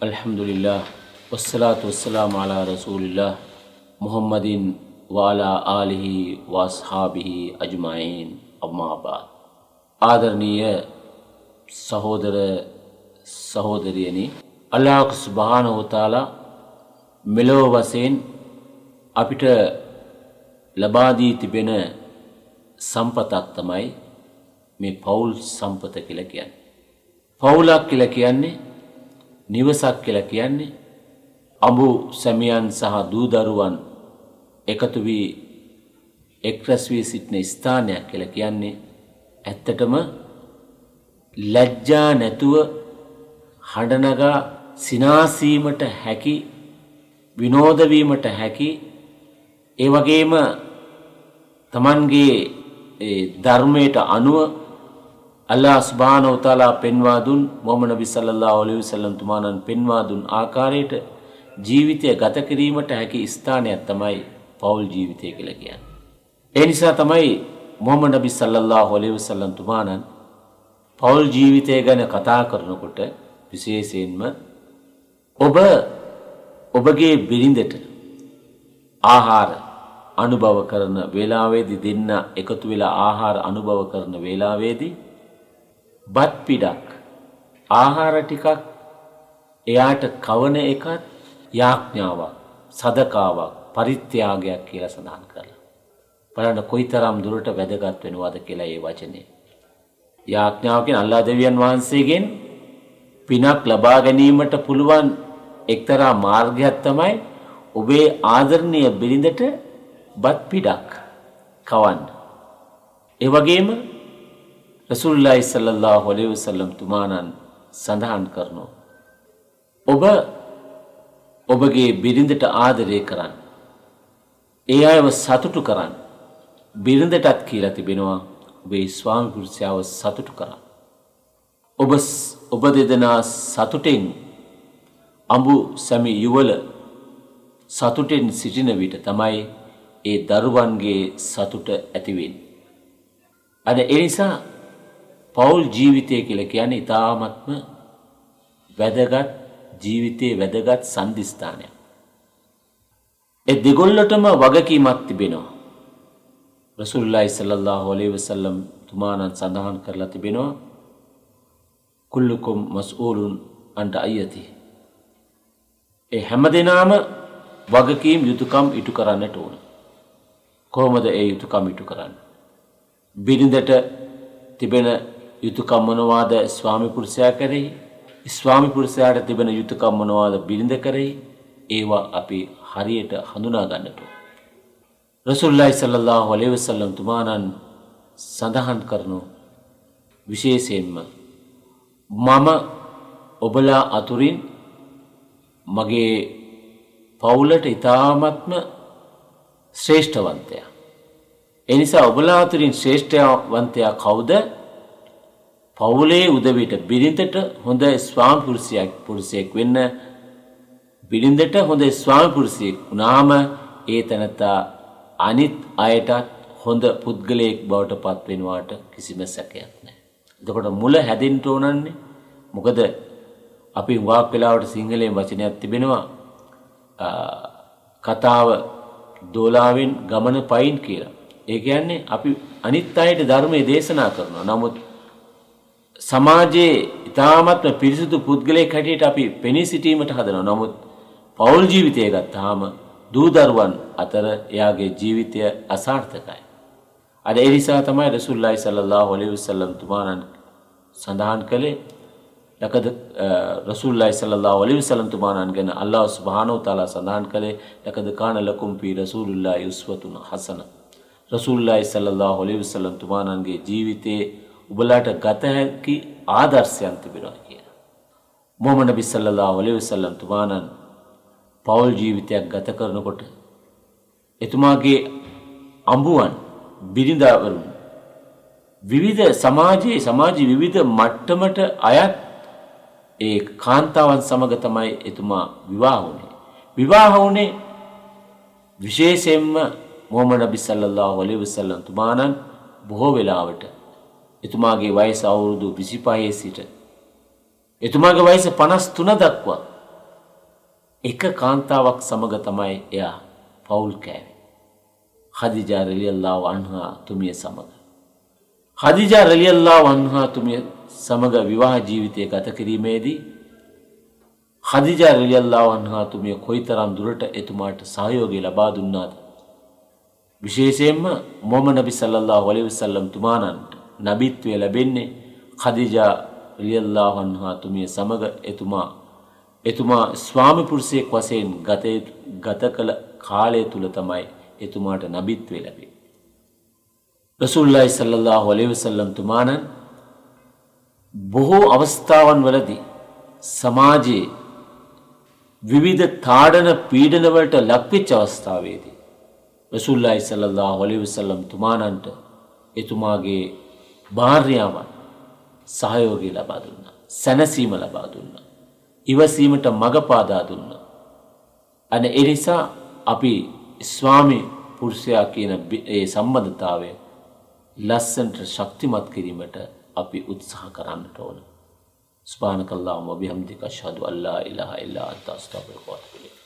අල්හම්දුලිල්ලා වස්සලාතු වස්සලාම අලා රසූලිල්ලා මුහම්මදින් වාලා ආලිහි වස්හාබිහි අජමයින් අම්මාබාත්. ආදරණීය සහෝදර සහෝදරියනි අල්ලාහ් සුබ්හානහු වතාලා මෙලොව වශයෙන් අපිට ලබා දී තිබෙන සම්පතක් තමයි මේ පෞල් සම්පත කියලා කියන්නේ. පවුලක් කියලා කියන්නේ නිවසක් කියලා කියන්නේ අඹු සැමියන් සහ දූදරුවන් එකතු වී එක්රැස් වී සිටින ස්ථානයක් කියලා කියන්නේ ඇත්තටම ලැජ්ජා නැතුව හඬනගා සිනාසීමට හැකි විනෝද වීමට හැකි ඒ වගේම තමන්ගේ ධර්මයට අනුව අල්ලා ස්භානව තාලා පෙන්වා දුන් මොහම නබි සල්ලා ඔලිවි සල්ලම් තුමානන් පෙන්වා දුන් ආකාරයට ජීවිතය ගත කිරීමට හැකි ස්ථානයක් තමයි පවුල් ජීවිතය කියල කියන්න. ඒ නිසා තමයි මොහම නබි සල්ලල්ලා හොලිව සල්ලම් තුමානන් පවුල් ජීවිතය ගැන කතා කරනකොට විශේෂයෙන්ම ඔබ ඔබගේ බිරිඳට ආහාර අනුභව කරන වෙලාවේදි දෙන්න එකතු වෙලා ආහාර අනුභව කරන වෙලාවේදී බත් පිඩක් ආහාර ටිකක් එයාට කවන එකත් යාඥාවක් සදකාවක් පරිත්‍යාගයක් කියලා සඳහන් කරලා. බලන්න කොයිතරම් දුරට වැදගත් වෙනවද කියලා ඒ වචනේ. යාඥාවකින් අල්ලා දෙවියන් වහන්සේගෙන් පිනක් ලබා ගැනීමට පුළුවන් එක්තරා මාර්ගයක් තමයි ඔබේ ආදරණීය බිරිඳට බත් පිඩක් කවන්න. ඒ වගේම රසුල්ලායි සල්ලල්ලා හොලෙ වසල්ලම් තුමානන් සඳහන් කරනවා. ඔබ ඔබගේ බිරිඳට ආදරය කරන්න. ඒ අයව සතුටු කරන්න. බිරිඳටත් කියලා තිබෙනවා ඔබේ ස්වාමිපුරුෂයාව සතුටු කරන්න. ඔබ ඔබ දෙදෙනා සතුටෙන් අඹු සැමි යුවල සතුටෙන් සිටින විට තමයි ඒ දරුවන්ගේ සතුට ඇතිවෙන්. අද එනිසා පවුල් ජීවිතය කියල කියන ඉතාමත්ම වැදගත් ජීවිතයේ වැදගත් සන්ධිස්ථානය. එ දෙගොල්ලටම වගකීමත් තිබෙනවා. රසුල්ලා ඉසල්له හොලේ වසල්ලම් තුමානන් සඳහන් කරලා තිබෙනවා කුල්ලුකොම් මස් ඕලුන් අන්ට අයති. ඒ හැම දෙනාම වගකීම් යුතුකම් ඉටු කරන්නට ඕන. කොහොමද ඒ යුතුකම් ඉටු කරන්න. බිරිඳට තිබෙන යුතුකම් මොනවාද ස්වාමිපුරුෂයා කරෙහි ස්වාමිපුරුෂයාට තිබෙන යුතුකම් මොනවාද බිරිඳ කරෙහි ඒවා අපි හරියට හඳුනා ගන්නට. රසුල්ලයි සල්ලල්له හොලෙවසල්ලම් තුමානන් සඳහන් කරනු විශේෂයෙන්ම මම ඔබලා අතුරින් මගේ පවුලට ඉතාමත්ම ශ්‍රේෂ්ඨවන්තයා. එනිසා ඔබලා අතුරින් ශ්‍රේෂ්ඨවන්තයා කවුද පවුලේ උදවිට බිරිඳට හොඳ ස්වාමිපුරුෂයක් පුරුෂයෙක් වෙන්න බිරිඳට හොඳ ස්වාමිපුරුෂයෙක් වුණාම ඒ තැනැත්තා අනිත් අයටත් හොඳ පුද්ගලයෙක් බවට පත්වෙනවාට කිසිම සැකයක් නෑ. එතකොට මුල හැදෙන්ට ඕනන්නේ මොකද අපි වාක් වෙලාවට සිංහලයෙන් වචනයක් තිබෙනවා කතාව දෝලාවෙන් ගමන පයින් කියලා. ඒ කියන්නේ අපි අනිත් අයට ධර්මය දේශනා කරනවා. නමුත් සමාජයේ ඉතාමත්ම පිරිසිදු පුද්ගලයෙක් හැටියට අපි පෙනී සිටීමට හදනවා. නමුත් පෞල් ජීවිතය ගත්තාම දූදරුවන් අතර එයාගේ ජීවිතය අසාර්ථකයි. අද ඒ නිසා තමයි රසුල්ලාහි සල්ලල්ලාහු අලයිහි වසල්ලම් තුමාණන් සඳහන් කළේ ලකද රසුල්ලාහි සල්ලල්ලාහු අලයිහි වසල්ලම් තුමාණන් ගැන අල්ලාහ් සුබ්හානහු තාලා සඳහන් කළේ ලකද කාන ලකුම් පී රසූලුල්ලාහි උස්වතුන් හසන. රසුල්ලාහි සල්ලල්ලාහු අලයිහි වසල්ලම් තුමාණන්ගේ ජීවිතයේ උබලාට ගත හැකි ආදර්ශයන් තිබෙනවා කියලා. මොහමඩ නබි සල්ලල්ලාහු අලයිහි වසල්ලම් තුමාණන් පෞල් ජීවිතයක් ගත කරනකොට එතුමාගේ අඹුවන් බිරිඳවරුන් විවිධ සමාජයේ සමාජ විවිධ මට්ටමට අයත් ඒ කාන්තාවන් සමග තමයි එතුමා විවාහ වුණේ. විවාහ වුණේ විශේෂයෙන්ම මොහමඩ නබි සල්ලල්ලාහු අලයිහි වසල්ලම් තුමාණන් බොහෝ වෙලාවට එතුමාගේ වයස අවුරුදු 25 සිට එතුමාගේ වයස 53 දක්වා එක කාන්තාවක් සමග තමයි එයා පවුල් කෑවේ. හදිජා රලියල්ලා වන්හා තුමිය සමඟ. හදිජා රලියල්ලා වන්හා තුමිය සමඟ විවාහ ජීවිතය ගත කිරීමේදී හදිජා රලියල්ලා වන්හා තුමිය කොයි තරම් දුරට එතුමාට සහයෝගය ලබා දුන්නාද. විශේෂයෙන්ම මොම නබි සල්ලල්ලා වලිවිසල්ලම් තුමානන්ට නබිත්වය ලැබෙන්නේ කදිජා ලියල්ලාහන්හාතුමිය සමඟ එතුමා එතුමා ස්වාමිපුරුසයෙක් වසයෙන් ගත කළ කාලය තුළ තමයි එතුමාට නබිත්වේ ලැබේ. රසුල්ලයි සල්ලල්ලා හොලේවසල්ලම් තුමානන් බොහෝ අවස්ථාවන් වලදී සමාජයේ විවිධ තාඩන පීඩනවලට ලක්විච්ච අවස්ථාවේදී. රසුල්ලයි සල්ලල්ලා හොලිවිසල්ලම් තුමානන්ට එතුමාගේ භාර්යාවන් සහයෝගී ලබා දුන්න. සැනසීම ලබා දුන්න. ඉවසීමට මඟ පාදා දුන්න. අන එනිසා අපි ස්වාමි පුරුෂයා කියන ඒ සම්බන්ධතාවය ලස්සන්ට ශක්තිමත් කිරීමට අපි උත්සාහ කරන්නට ඕන. ස්පානකල්ලාම ඔබිහම්දික ශහදු අල්ලා ඉලහ ඉල්ලා අත්තාස්ථාපය පොත් පිළි.